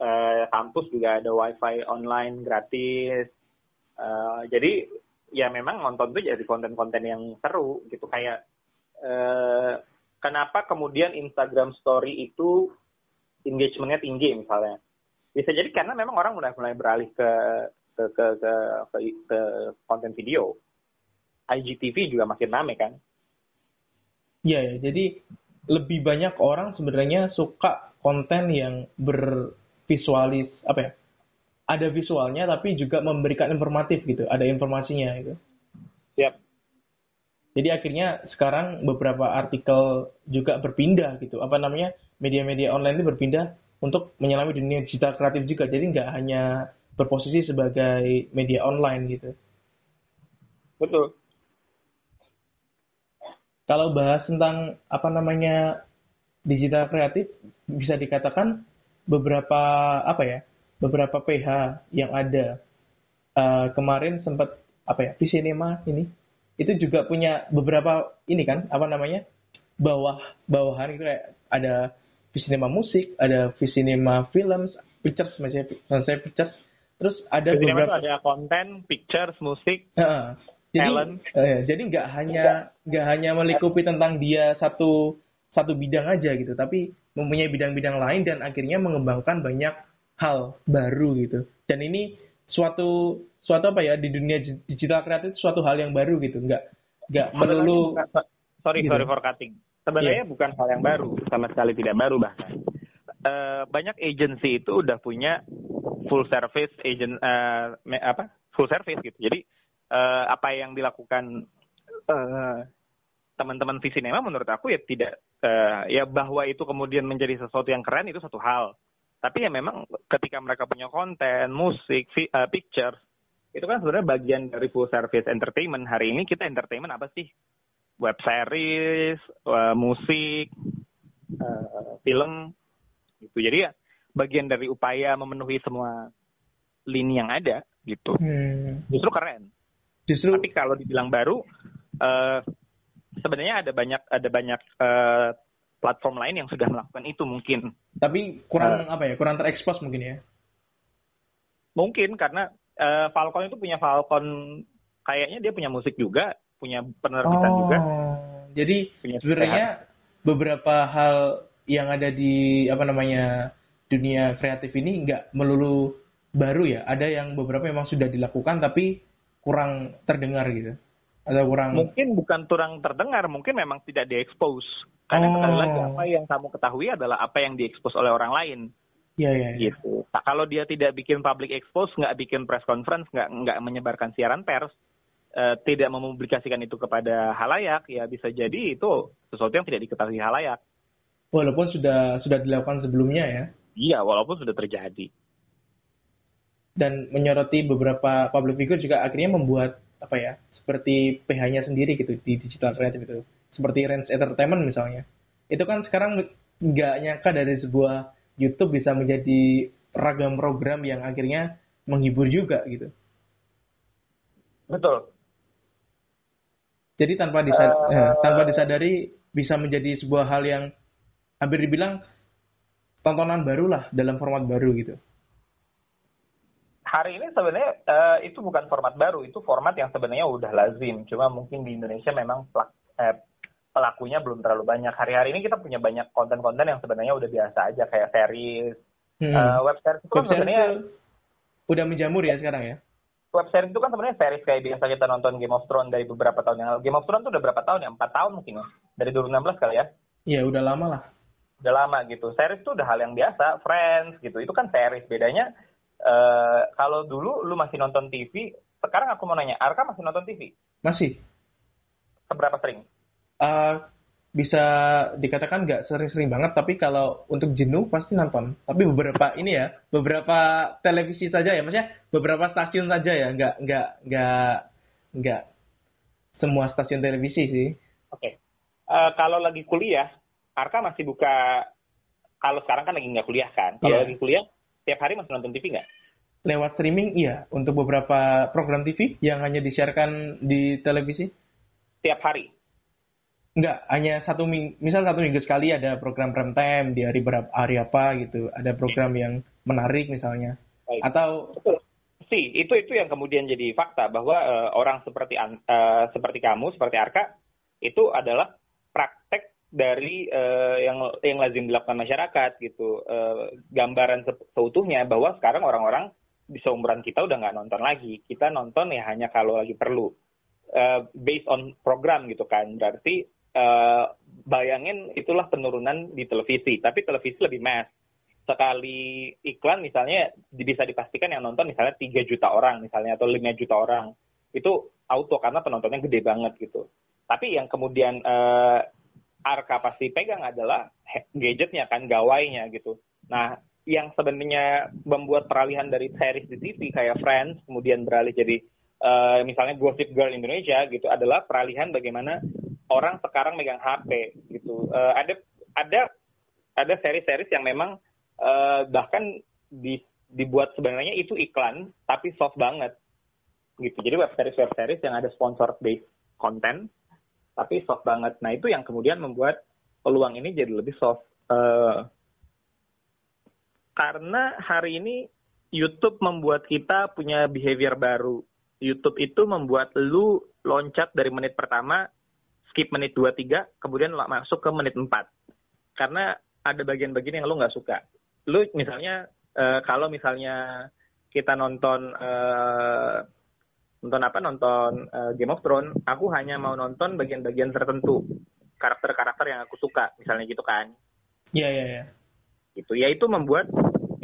eh, kampus juga ada wifi online gratis. Eh, jadi ya memang nonton tuh jadi konten-konten yang seru gitu kayak eh, kenapa kemudian Instagram Story itu engagementnya tinggi misalnya bisa jadi karena memang orang mulai mulai beralih ke ke ke ke, ke, ke konten video IGTV juga makin rame kan Iya ya, jadi lebih banyak orang sebenarnya suka konten yang bervisualis apa ya? Ada visualnya tapi juga memberikan informatif gitu, ada informasinya gitu. siap Jadi akhirnya sekarang beberapa artikel juga berpindah gitu. Apa namanya? Media-media online ini berpindah untuk menyelami dunia digital kreatif juga. Jadi nggak hanya berposisi sebagai media online gitu. betul Kalau bahas tentang apa namanya digital kreatif, bisa dikatakan beberapa apa ya? Beberapa PH yang ada eh, kemarin sempat apa ya? Visinema ini itu juga punya beberapa ini kan apa namanya bawah bawahan itu kayak ada Visinema musik, ada Visinema films, pictures macam saya pictures. Terus ada di sini beberapa ada konten pictures musik Heeh. jadi Talent. eh, jadi nggak hanya nggak hanya melingkupi tentang dia satu satu bidang aja gitu, tapi mempunyai bidang-bidang lain dan akhirnya mengembangkan banyak hal baru gitu. Dan ini suatu suatu apa ya di dunia di- digital kreatif suatu hal yang baru gitu, nggak nggak melulu sorry Gitu. sorry for cutting sebenarnya bukan hal yang baru sama sekali tidak baru bahkan. Eh, banyak agency itu udah punya full service agent me- apa full service gitu. Jadi eh, apa yang dilakukan eh, teman-teman Visinema menurut aku ya tidak eh, ya bahwa itu kemudian menjadi sesuatu yang keren itu satu hal. Tapi ya memang ketika mereka punya konten musik vi- eh, pictures itu kan sebenarnya bagian dari full service entertainment. Hari ini kita entertainment apa sih web series eh, musik eh, film gitu. Jadi ya bagian dari upaya memenuhi semua lini yang ada gitu. Hmm, justru keren. Justru tapi kalau dibilang baru eh, sebenarnya ada banyak ada banyak eh, platform lain yang sudah melakukan itu mungkin. Tapi kurang apa ya kurang terekspos mungkin ya. mungkin karena eh, Falcon itu punya Falcon kayaknya dia punya musik juga punya penerbitan juga Oh, jadi punya sebenarnya beberapa hal yang ada di apa namanya dunia kreatif ini nggak melulu baru ya ada yang beberapa memang sudah dilakukan tapi kurang terdengar gitu atau kurang mungkin bukan kurang terdengar, mungkin memang tidak diekspos. Karena Oh. sekali lagi apa yang kamu ketahui adalah apa yang diekspos oleh orang lain, ya ya, ya. gitu. Nah, kalau dia tidak bikin public expose, nggak bikin press conference, nggak nggak menyebarkan siaran pers, eh, tidak mempublikasikan itu kepada halayak, ya bisa jadi itu sesuatu yang tidak diketahui halayak. Walaupun sudah sudah dilakukan sebelumnya ya. Iya, walaupun sudah terjadi. Dan menyoroti beberapa public figure juga akhirnya membuat apa ya seperti PH-nya sendiri gitu di digital creative itu. Seperti Range Entertainment misalnya. Itu kan sekarang nggak nyangka dari sebuah YouTube bisa menjadi ragam program yang akhirnya menghibur juga gitu. Betul. Jadi tanpa disad uh, eh, tanpa disadari bisa menjadi sebuah hal yang hampir dibilang tontonan baru lah dalam format baru gitu. Hari ini sebenarnya uh, itu bukan format baru, itu format yang sebenarnya udah lazim. Cuma mungkin di Indonesia memang pelak, eh, pelakunya belum terlalu banyak. Hari-hari ini kita punya banyak konten-konten yang sebenarnya udah biasa aja kayak series, hmm. uh, web series itu kan sebenarnya udah menjamur ya sekarang ya. Web series itu kan sebenarnya series kayak biasa kita nonton Game of Thrones dari beberapa tahun yang lalu. Game of Thrones itu udah berapa tahun ya? Empat tahun mungkin ya? Dari 2016 kali ya? Iya, udah lama lah. Udah lama gitu. Series itu udah hal yang biasa. Friends gitu. Itu kan series. Bedanya uh, kalau dulu lu masih nonton TV, sekarang aku mau nanya, Arka masih nonton TV? Masih. Seberapa sering? Uh, bisa dikatakan nggak sering-sering banget, tapi kalau untuk jenuh pasti nonton. Tapi beberapa ini ya, beberapa televisi saja ya, maksudnya beberapa stasiun saja ya, nggak nggak nggak nggak semua stasiun televisi sih. Oke, okay. uh, kalau lagi kuliah, Arka masih buka. Kalau sekarang kan lagi nggak kuliah kan? Kalau yeah. lagi kuliah, tiap hari masih nonton TV nggak? Lewat streaming, iya. Untuk beberapa program TV yang hanya disiarkan di televisi. Tiap hari? Enggak, hanya satu minggu, misal satu minggu sekali ada program prime time di hari berapa hari apa gitu, ada program yang menarik misalnya, Baik. atau sih itu itu yang kemudian jadi fakta bahwa uh, orang seperti uh, seperti kamu, seperti Arka itu adalah praktek dari uh, yang yang lazim dilakukan masyarakat gitu, uh, gambaran se seutuhnya bahwa sekarang orang-orang di seumuran kita udah nggak nonton lagi, kita nonton ya hanya kalau lagi perlu. Uh, based on program gitu kan. Berarti uh, bayangin itulah penurunan di televisi, tapi televisi lebih mass. Sekali iklan misalnya bisa dipastikan yang nonton misalnya 3 juta orang misalnya atau 5 juta orang. Itu auto karena penontonnya gede banget gitu. Tapi yang kemudian uh, Arka pasti pegang adalah gadgetnya kan, gawainya gitu. Nah, yang sebenarnya membuat peralihan dari series di TV kayak Friends, kemudian beralih jadi uh, misalnya Gossip Girl Indonesia gitu adalah peralihan bagaimana orang sekarang megang HP gitu. Uh, ada ada ada seri-seri yang memang uh, bahkan di, dibuat sebenarnya itu iklan tapi soft banget gitu. Jadi web series web series yang ada sponsor based content tapi soft banget. Nah itu yang kemudian membuat peluang ini jadi lebih soft. Uh, karena hari ini YouTube membuat kita punya behavior baru. YouTube itu membuat lu loncat dari menit pertama skip menit 2-3, kemudian masuk ke menit 4. Karena ada bagian-bagian yang lo nggak suka. Lo misalnya, uh, kalau misalnya kita nonton uh, nonton apa nonton uh, Game of Thrones, aku hanya mau nonton bagian-bagian tertentu karakter-karakter yang aku suka, misalnya gitu kan? Iya iya iya. Gitu ya itu membuat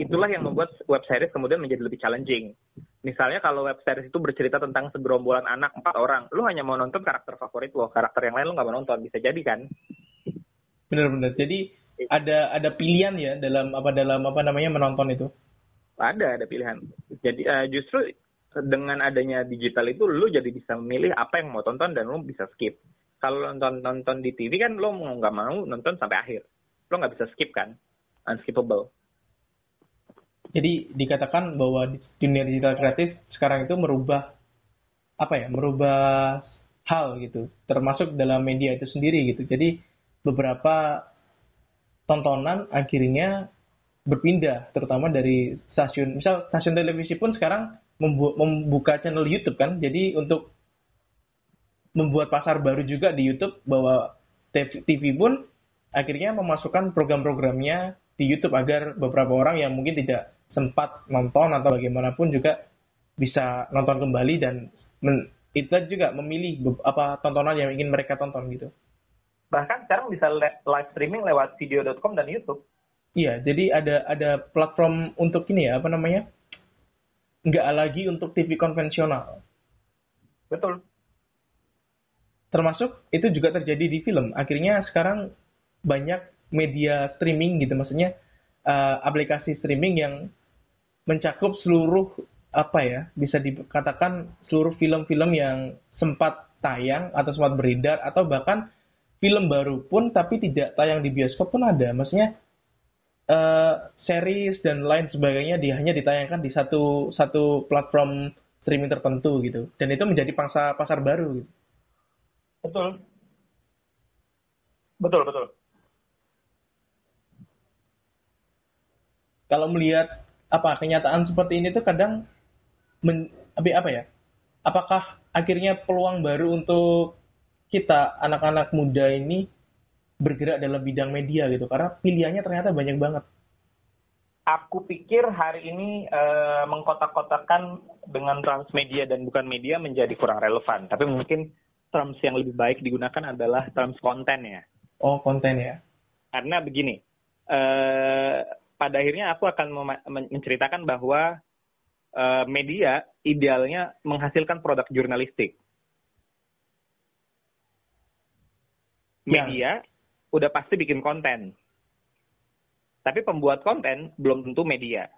itulah yang membuat web series kemudian menjadi lebih challenging. Misalnya kalau web series itu bercerita tentang segerombolan anak empat orang, lu hanya mau nonton karakter favorit lo, karakter yang lain lu nggak mau nonton, bisa jadi kan? Bener-bener. Jadi ada ada pilihan ya dalam apa dalam apa namanya menonton itu? Ada ada pilihan. Jadi uh, justru dengan adanya digital itu lu jadi bisa memilih apa yang mau tonton dan lu bisa skip. Kalau nonton nonton di TV kan lu nggak mau nonton sampai akhir, lu nggak bisa skip kan, unskippable. Jadi dikatakan bahwa dunia digital kreatif sekarang itu merubah apa ya, merubah hal gitu, termasuk dalam media itu sendiri gitu. Jadi beberapa tontonan akhirnya berpindah, terutama dari stasiun, misal stasiun televisi pun sekarang membu membuka channel YouTube kan. Jadi untuk membuat pasar baru juga di YouTube bahwa TV pun akhirnya memasukkan program-programnya di YouTube agar beberapa orang yang mungkin tidak sempat nonton atau bagaimanapun juga bisa nonton kembali dan men, itu juga memilih apa tontonan yang ingin mereka tonton gitu. Bahkan sekarang bisa live streaming lewat video.com dan YouTube. Iya, jadi ada ada platform untuk ini ya, apa namanya? Nggak lagi untuk TV konvensional. Betul. Termasuk itu juga terjadi di film. Akhirnya sekarang banyak media streaming gitu maksudnya uh, aplikasi streaming yang mencakup seluruh apa ya bisa dikatakan seluruh film-film yang sempat tayang atau sempat beredar atau bahkan film baru pun tapi tidak tayang di bioskop pun ada. Maksudnya uh, series dan lain sebagainya dia hanya ditayangkan di satu satu platform streaming tertentu gitu. Dan itu menjadi pangsa pasar baru gitu. betul. Betul betul. Kalau melihat apa kenyataan seperti ini tuh kadang men, apa ya apakah akhirnya peluang baru untuk kita anak-anak muda ini bergerak dalam bidang media gitu karena pilihannya ternyata banyak banget. Aku pikir hari ini uh, mengkotak-kotakan dengan transmedia dan bukan media menjadi kurang relevan. Tapi mungkin terms yang lebih baik digunakan adalah terms konten ya. Oh konten ya. Karena begini, uh, pada akhirnya aku akan menceritakan bahwa uh, media idealnya menghasilkan produk jurnalistik. Ya. Media ya. udah pasti bikin konten. Tapi pembuat konten belum tentu media.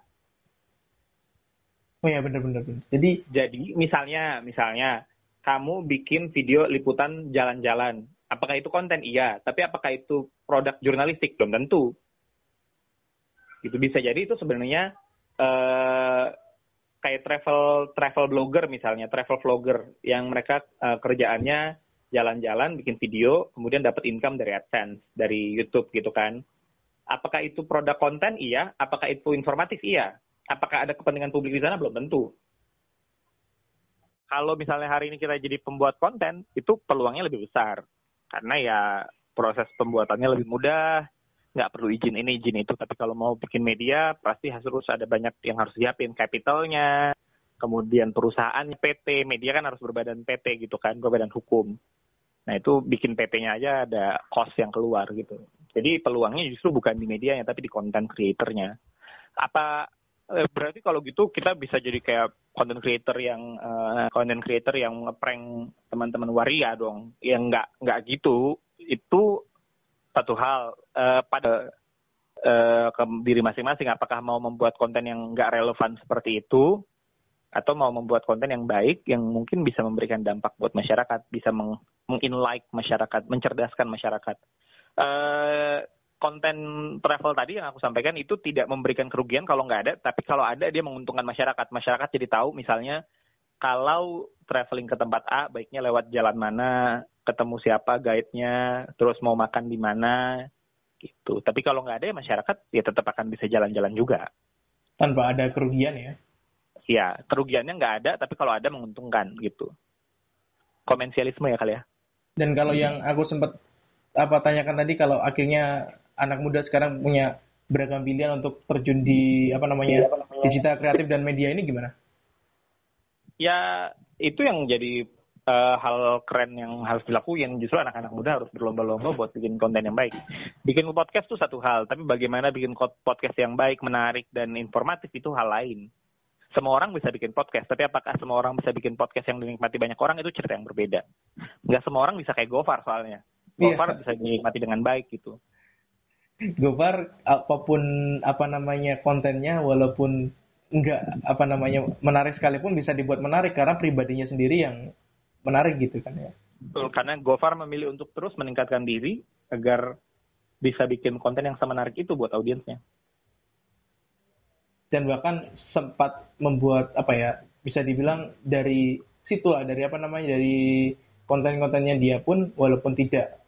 Oh ya benar-benar. Jadi jadi misalnya misalnya kamu bikin video liputan jalan-jalan. Apakah itu konten? Iya. Tapi apakah itu produk jurnalistik? Belum tentu. Itu bisa jadi itu sebenarnya uh, kayak travel travel blogger misalnya, travel vlogger yang mereka uh, kerjaannya jalan-jalan bikin video, kemudian dapat income dari AdSense, dari YouTube gitu kan. Apakah itu produk konten? Iya. Apakah itu informatif? Iya. Apakah ada kepentingan publik di sana? Belum tentu. Kalau misalnya hari ini kita jadi pembuat konten, itu peluangnya lebih besar. Karena ya proses pembuatannya lebih mudah, nggak perlu izin ini izin itu. Tapi kalau mau bikin media pasti harus ada banyak yang harus siapin. Capitalnya kemudian perusahaan PT media kan harus berbadan PT gitu kan berbadan hukum. Nah itu bikin PT-nya aja ada cost yang keluar gitu. Jadi peluangnya justru bukan di medianya tapi di content creatornya. Apa eh, berarti kalau gitu kita bisa jadi kayak content creator yang uh, content creator yang ngeprank teman-teman waria dong. Yang nggak nggak gitu itu satu hal uh, pada uh, ke diri masing-masing apakah mau membuat konten yang nggak relevan seperti itu atau mau membuat konten yang baik yang mungkin bisa memberikan dampak buat masyarakat bisa meng, like masyarakat mencerdaskan masyarakat. Uh, konten travel tadi yang aku sampaikan itu tidak memberikan kerugian kalau nggak ada tapi kalau ada dia menguntungkan masyarakat. Masyarakat jadi tahu misalnya kalau traveling ke tempat A baiknya lewat jalan mana ketemu siapa guide-nya, terus mau makan di mana, gitu. Tapi kalau nggak ada ya masyarakat ya tetap akan bisa jalan-jalan juga. Tanpa ada kerugian ya? Iya, kerugiannya nggak ada, tapi kalau ada menguntungkan gitu. Komensialisme ya kali ya. Dan kalau hmm. yang aku sempat apa tanyakan tadi, kalau akhirnya anak muda sekarang punya beragam pilihan untuk terjun di apa namanya digital kreatif dan media ini gimana? Ya itu yang jadi uh, hal keren yang harus dilakuin justru anak-anak muda harus berlomba-lomba buat bikin konten yang baik. Bikin podcast tuh satu hal, tapi bagaimana bikin podcast yang baik, menarik dan informatif itu hal lain. Semua orang bisa bikin podcast, tapi apakah semua orang bisa bikin podcast yang dinikmati banyak orang itu cerita yang berbeda. Nggak semua orang bisa kayak Gofar soalnya. Iya. Gofar yeah. bisa dinikmati dengan baik gitu. Gofar apa pun apa namanya kontennya walaupun enggak apa namanya menarik sekalipun bisa dibuat menarik karena pribadinya sendiri yang menarik gitu kan ya. Betul, karena Gofar memilih untuk terus meningkatkan diri agar bisa bikin konten yang sama menarik itu buat audiensnya. Dan bahkan sempat membuat apa ya, bisa dibilang dari situ lah, dari apa namanya, dari konten-kontennya dia pun walaupun tidak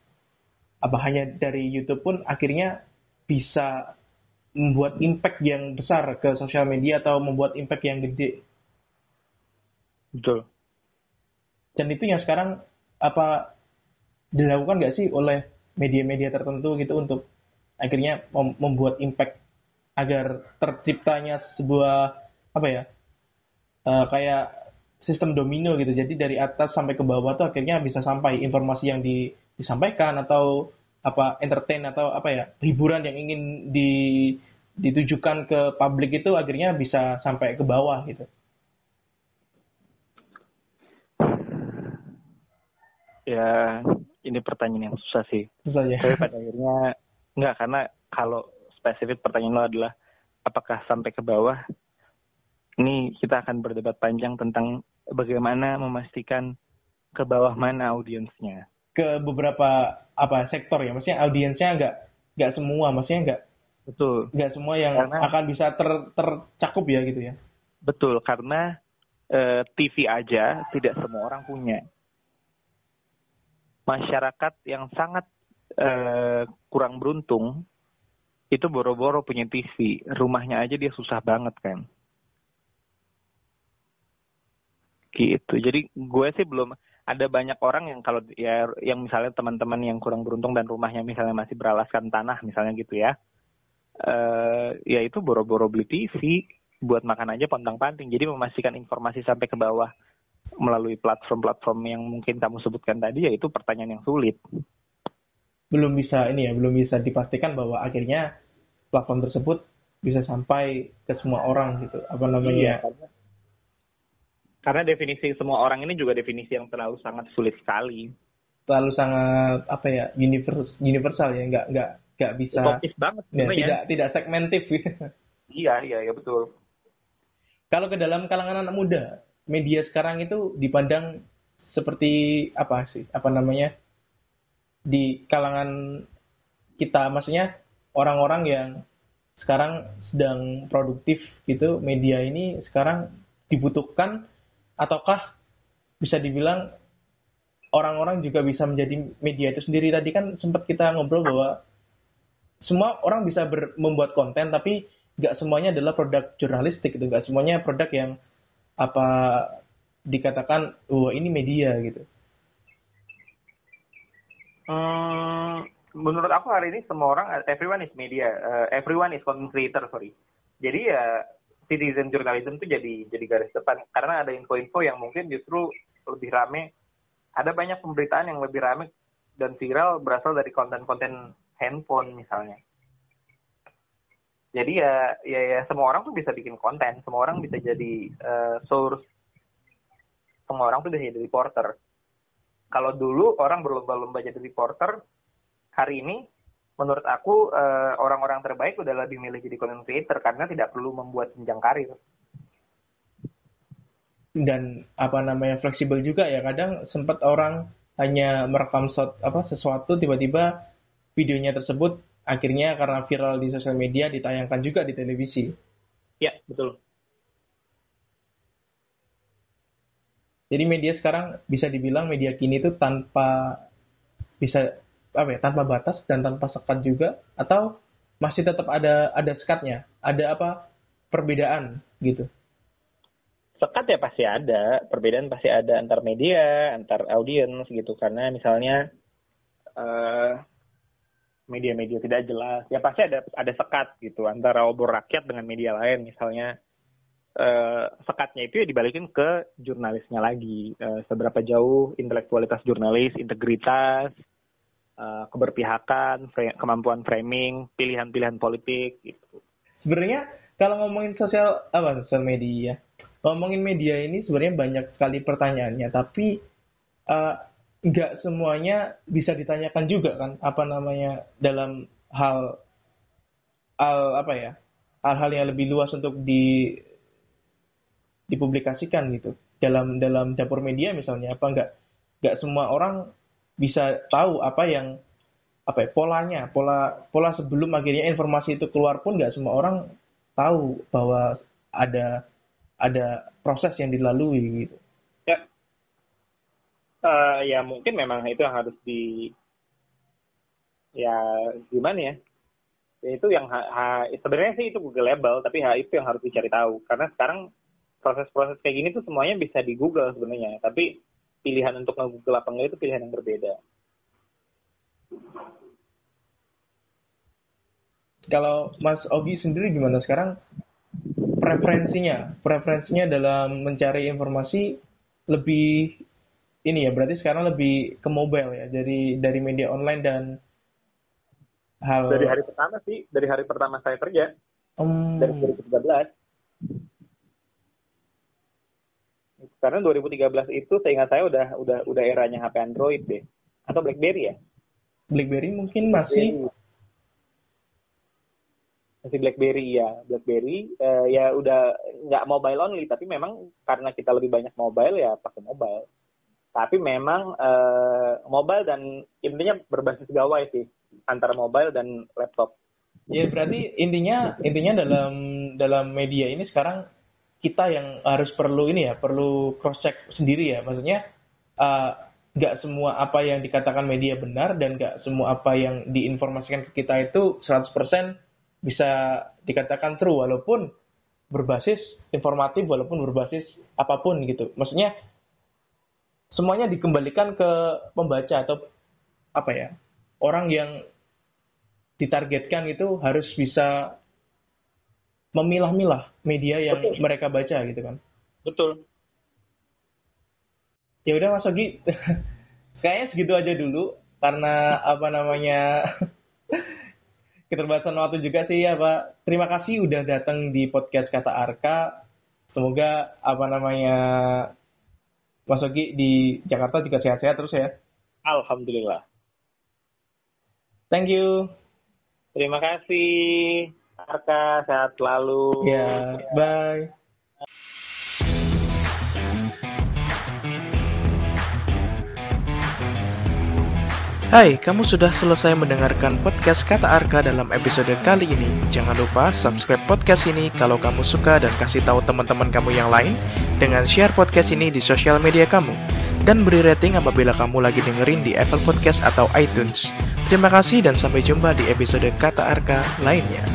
apa hanya dari YouTube pun akhirnya bisa membuat impact yang besar ke sosial media atau membuat impact yang gede. Betul dan itu yang sekarang apa dilakukan nggak sih oleh media-media tertentu gitu untuk akhirnya mem membuat impact agar terciptanya sebuah apa ya uh, kayak sistem domino gitu jadi dari atas sampai ke bawah tuh akhirnya bisa sampai informasi yang di, disampaikan atau apa entertain atau apa ya hiburan yang ingin di, ditujukan ke publik itu akhirnya bisa sampai ke bawah gitu. Ya ini pertanyaan yang susah sih. Susah ya. Tapi pada akhirnya Enggak, karena kalau spesifik pertanyaan lo adalah apakah sampai ke bawah, ini kita akan berdebat panjang tentang bagaimana memastikan ke bawah mana audiensnya. Ke beberapa apa sektor ya, maksudnya audiensnya nggak nggak semua, maksudnya nggak Betul. nggak semua yang Karena- akan bisa ter tercakup ya gitu ya. Betul, karena eh, TV aja tidak semua orang punya. Masyarakat yang sangat eh, kurang beruntung itu boro-boro punya TV, rumahnya aja dia susah banget kan. Gitu. Jadi gue sih belum ada banyak orang yang kalau ya yang misalnya teman-teman yang kurang beruntung dan rumahnya misalnya masih beralaskan tanah misalnya gitu ya. eh ya itu boro-boro beli TV buat makan aja pontang-panting. Jadi memastikan informasi sampai ke bawah melalui platform-platform yang mungkin kamu sebutkan tadi ya itu pertanyaan yang sulit. Belum bisa ini ya, belum bisa dipastikan bahwa akhirnya platform tersebut bisa sampai ke semua orang gitu. Apa namanya? karena, karena definisi semua orang ini juga definisi yang terlalu sangat sulit sekali. terlalu sangat apa ya univers, universal ya nggak nggak nggak bisa Utopis banget ya, sebenarnya. tidak tidak segmentif Iya, iya, ya betul. kalau ke dalam kalangan anak muda media sekarang itu dipandang seperti apa sih? Apa namanya? Di kalangan kita maksudnya orang-orang yang sekarang sedang produktif gitu media ini sekarang dibutuhkan ataukah bisa dibilang orang-orang juga bisa menjadi media itu sendiri? Tadi kan sempat kita ngobrol bahwa semua orang bisa membuat konten tapi nggak semuanya adalah produk jurnalistik gitu. Nggak semuanya produk yang apa dikatakan wah ini media gitu Hmm, menurut aku hari ini semua orang, everyone is media, eh, everyone is content creator, sorry. Jadi ya citizen journalism itu jadi jadi garis depan karena ada info-info yang mungkin justru lebih rame. Ada banyak pemberitaan yang lebih rame dan viral berasal dari konten-konten handphone misalnya. Jadi ya, ya ya semua orang tuh bisa bikin konten, semua orang bisa jadi eh, source, semua orang tuh bisa jadi reporter. Kalau dulu orang berlomba-lomba jadi reporter, hari ini menurut aku eh, orang-orang terbaik udah lebih milih jadi content creator karena tidak perlu membuat jenjang karir. dan apa namanya fleksibel juga ya. Kadang sempat orang hanya merekam shot, apa sesuatu tiba-tiba videonya tersebut akhirnya karena viral di sosial media ditayangkan juga di televisi. Ya, betul. jadi media sekarang bisa dibilang media kini itu tanpa bisa apa ya tanpa batas dan tanpa sekat juga atau masih tetap ada ada sekatnya ada apa perbedaan gitu. Sekat ya pasti ada, perbedaan pasti ada antar media, antar audiens gitu. Karena misalnya eh, media-media tidak jelas, ya pasti ada ada sekat gitu antara obor rakyat dengan media lain. Misalnya eh, sekatnya itu ya dibalikin ke jurnalisnya lagi. Eh, seberapa jauh intelektualitas jurnalis, integritas, eh, keberpihakan, fra- kemampuan framing, pilihan-pilihan politik gitu. sebenarnya kalau ngomongin sosial apa sosial media? Ngomongin media ini sebenarnya banyak sekali pertanyaannya. Tapi eh, nggak semuanya bisa ditanyakan juga kan apa namanya dalam hal hal apa ya hal-hal yang lebih luas untuk di dipublikasikan gitu. Dalam dalam dapur media misalnya apa nggak nggak semua orang bisa tahu apa yang apa ya, polanya pola pola sebelum akhirnya informasi itu keluar pun nggak semua orang tahu bahwa ada ada proses yang dilalui gitu Eh, ya mungkin memang itu yang harus di ya gimana ya? Ya, itu yang ha- ha- sebenarnya sih itu Google label tapi ha, itu yang harus dicari tahu. Karena sekarang proses-proses kayak gini tuh semuanya bisa di Google sebenarnya. Tapi pilihan untuk nge-Google apa enggak itu pilihan yang berbeda. Kalau Mas Ogi sendiri gimana sekarang? Preferensinya? Preferensinya dalam mencari informasi lebih ini ya berarti sekarang lebih ke mobile ya dari dari media online dan hal dari hari pertama sih dari hari pertama saya kerja. Hmm, dari 2013 karena 2013 itu seingat saya udah udah udah eranya HP Android deh. Atau BlackBerry ya? BlackBerry mungkin masih. Masih BlackBerry ya. BlackBerry uh, ya udah nggak mobile only tapi memang karena kita lebih banyak mobile ya pakai mobile tapi memang uh, mobile dan intinya berbasis gawai sih antara mobile dan laptop ya berarti intinya intinya dalam dalam media ini sekarang kita yang harus perlu ini ya perlu cross check sendiri ya maksudnya nggak uh, semua apa yang dikatakan media benar dan nggak semua apa yang diinformasikan ke kita itu 100% bisa dikatakan true walaupun berbasis informatif walaupun berbasis apa pun gitu. Maksudnya semuanya dikembalikan ke pembaca atau apa ya? Orang yang ditargetkan itu harus bisa memilah-milah media yang Betul. mereka baca gitu kan. Betul. Ya udah Mas Ogi, [laughs] kayaknya segitu aja dulu karena apa namanya [laughs] keterbatasan waktu juga sih ya Pak. Terima kasih udah datang di podcast Kata Arka. Semoga apa namanya Mas Ogi di Jakarta juga sehat-sehat terus ya. Alhamdulillah. Thank you. Terima kasih. Arka sehat selalu. Ya, yeah, bye. Hai, kamu sudah selesai mendengarkan podcast Kata Arka dalam episode kali ini. Jangan lupa subscribe podcast ini kalau kamu suka dan kasih tahu teman-teman kamu yang lain dengan share podcast ini di sosial media kamu. Dan beri rating apabila kamu lagi dengerin di Apple Podcast atau iTunes. Terima kasih dan sampai jumpa di episode Kata Arka lainnya.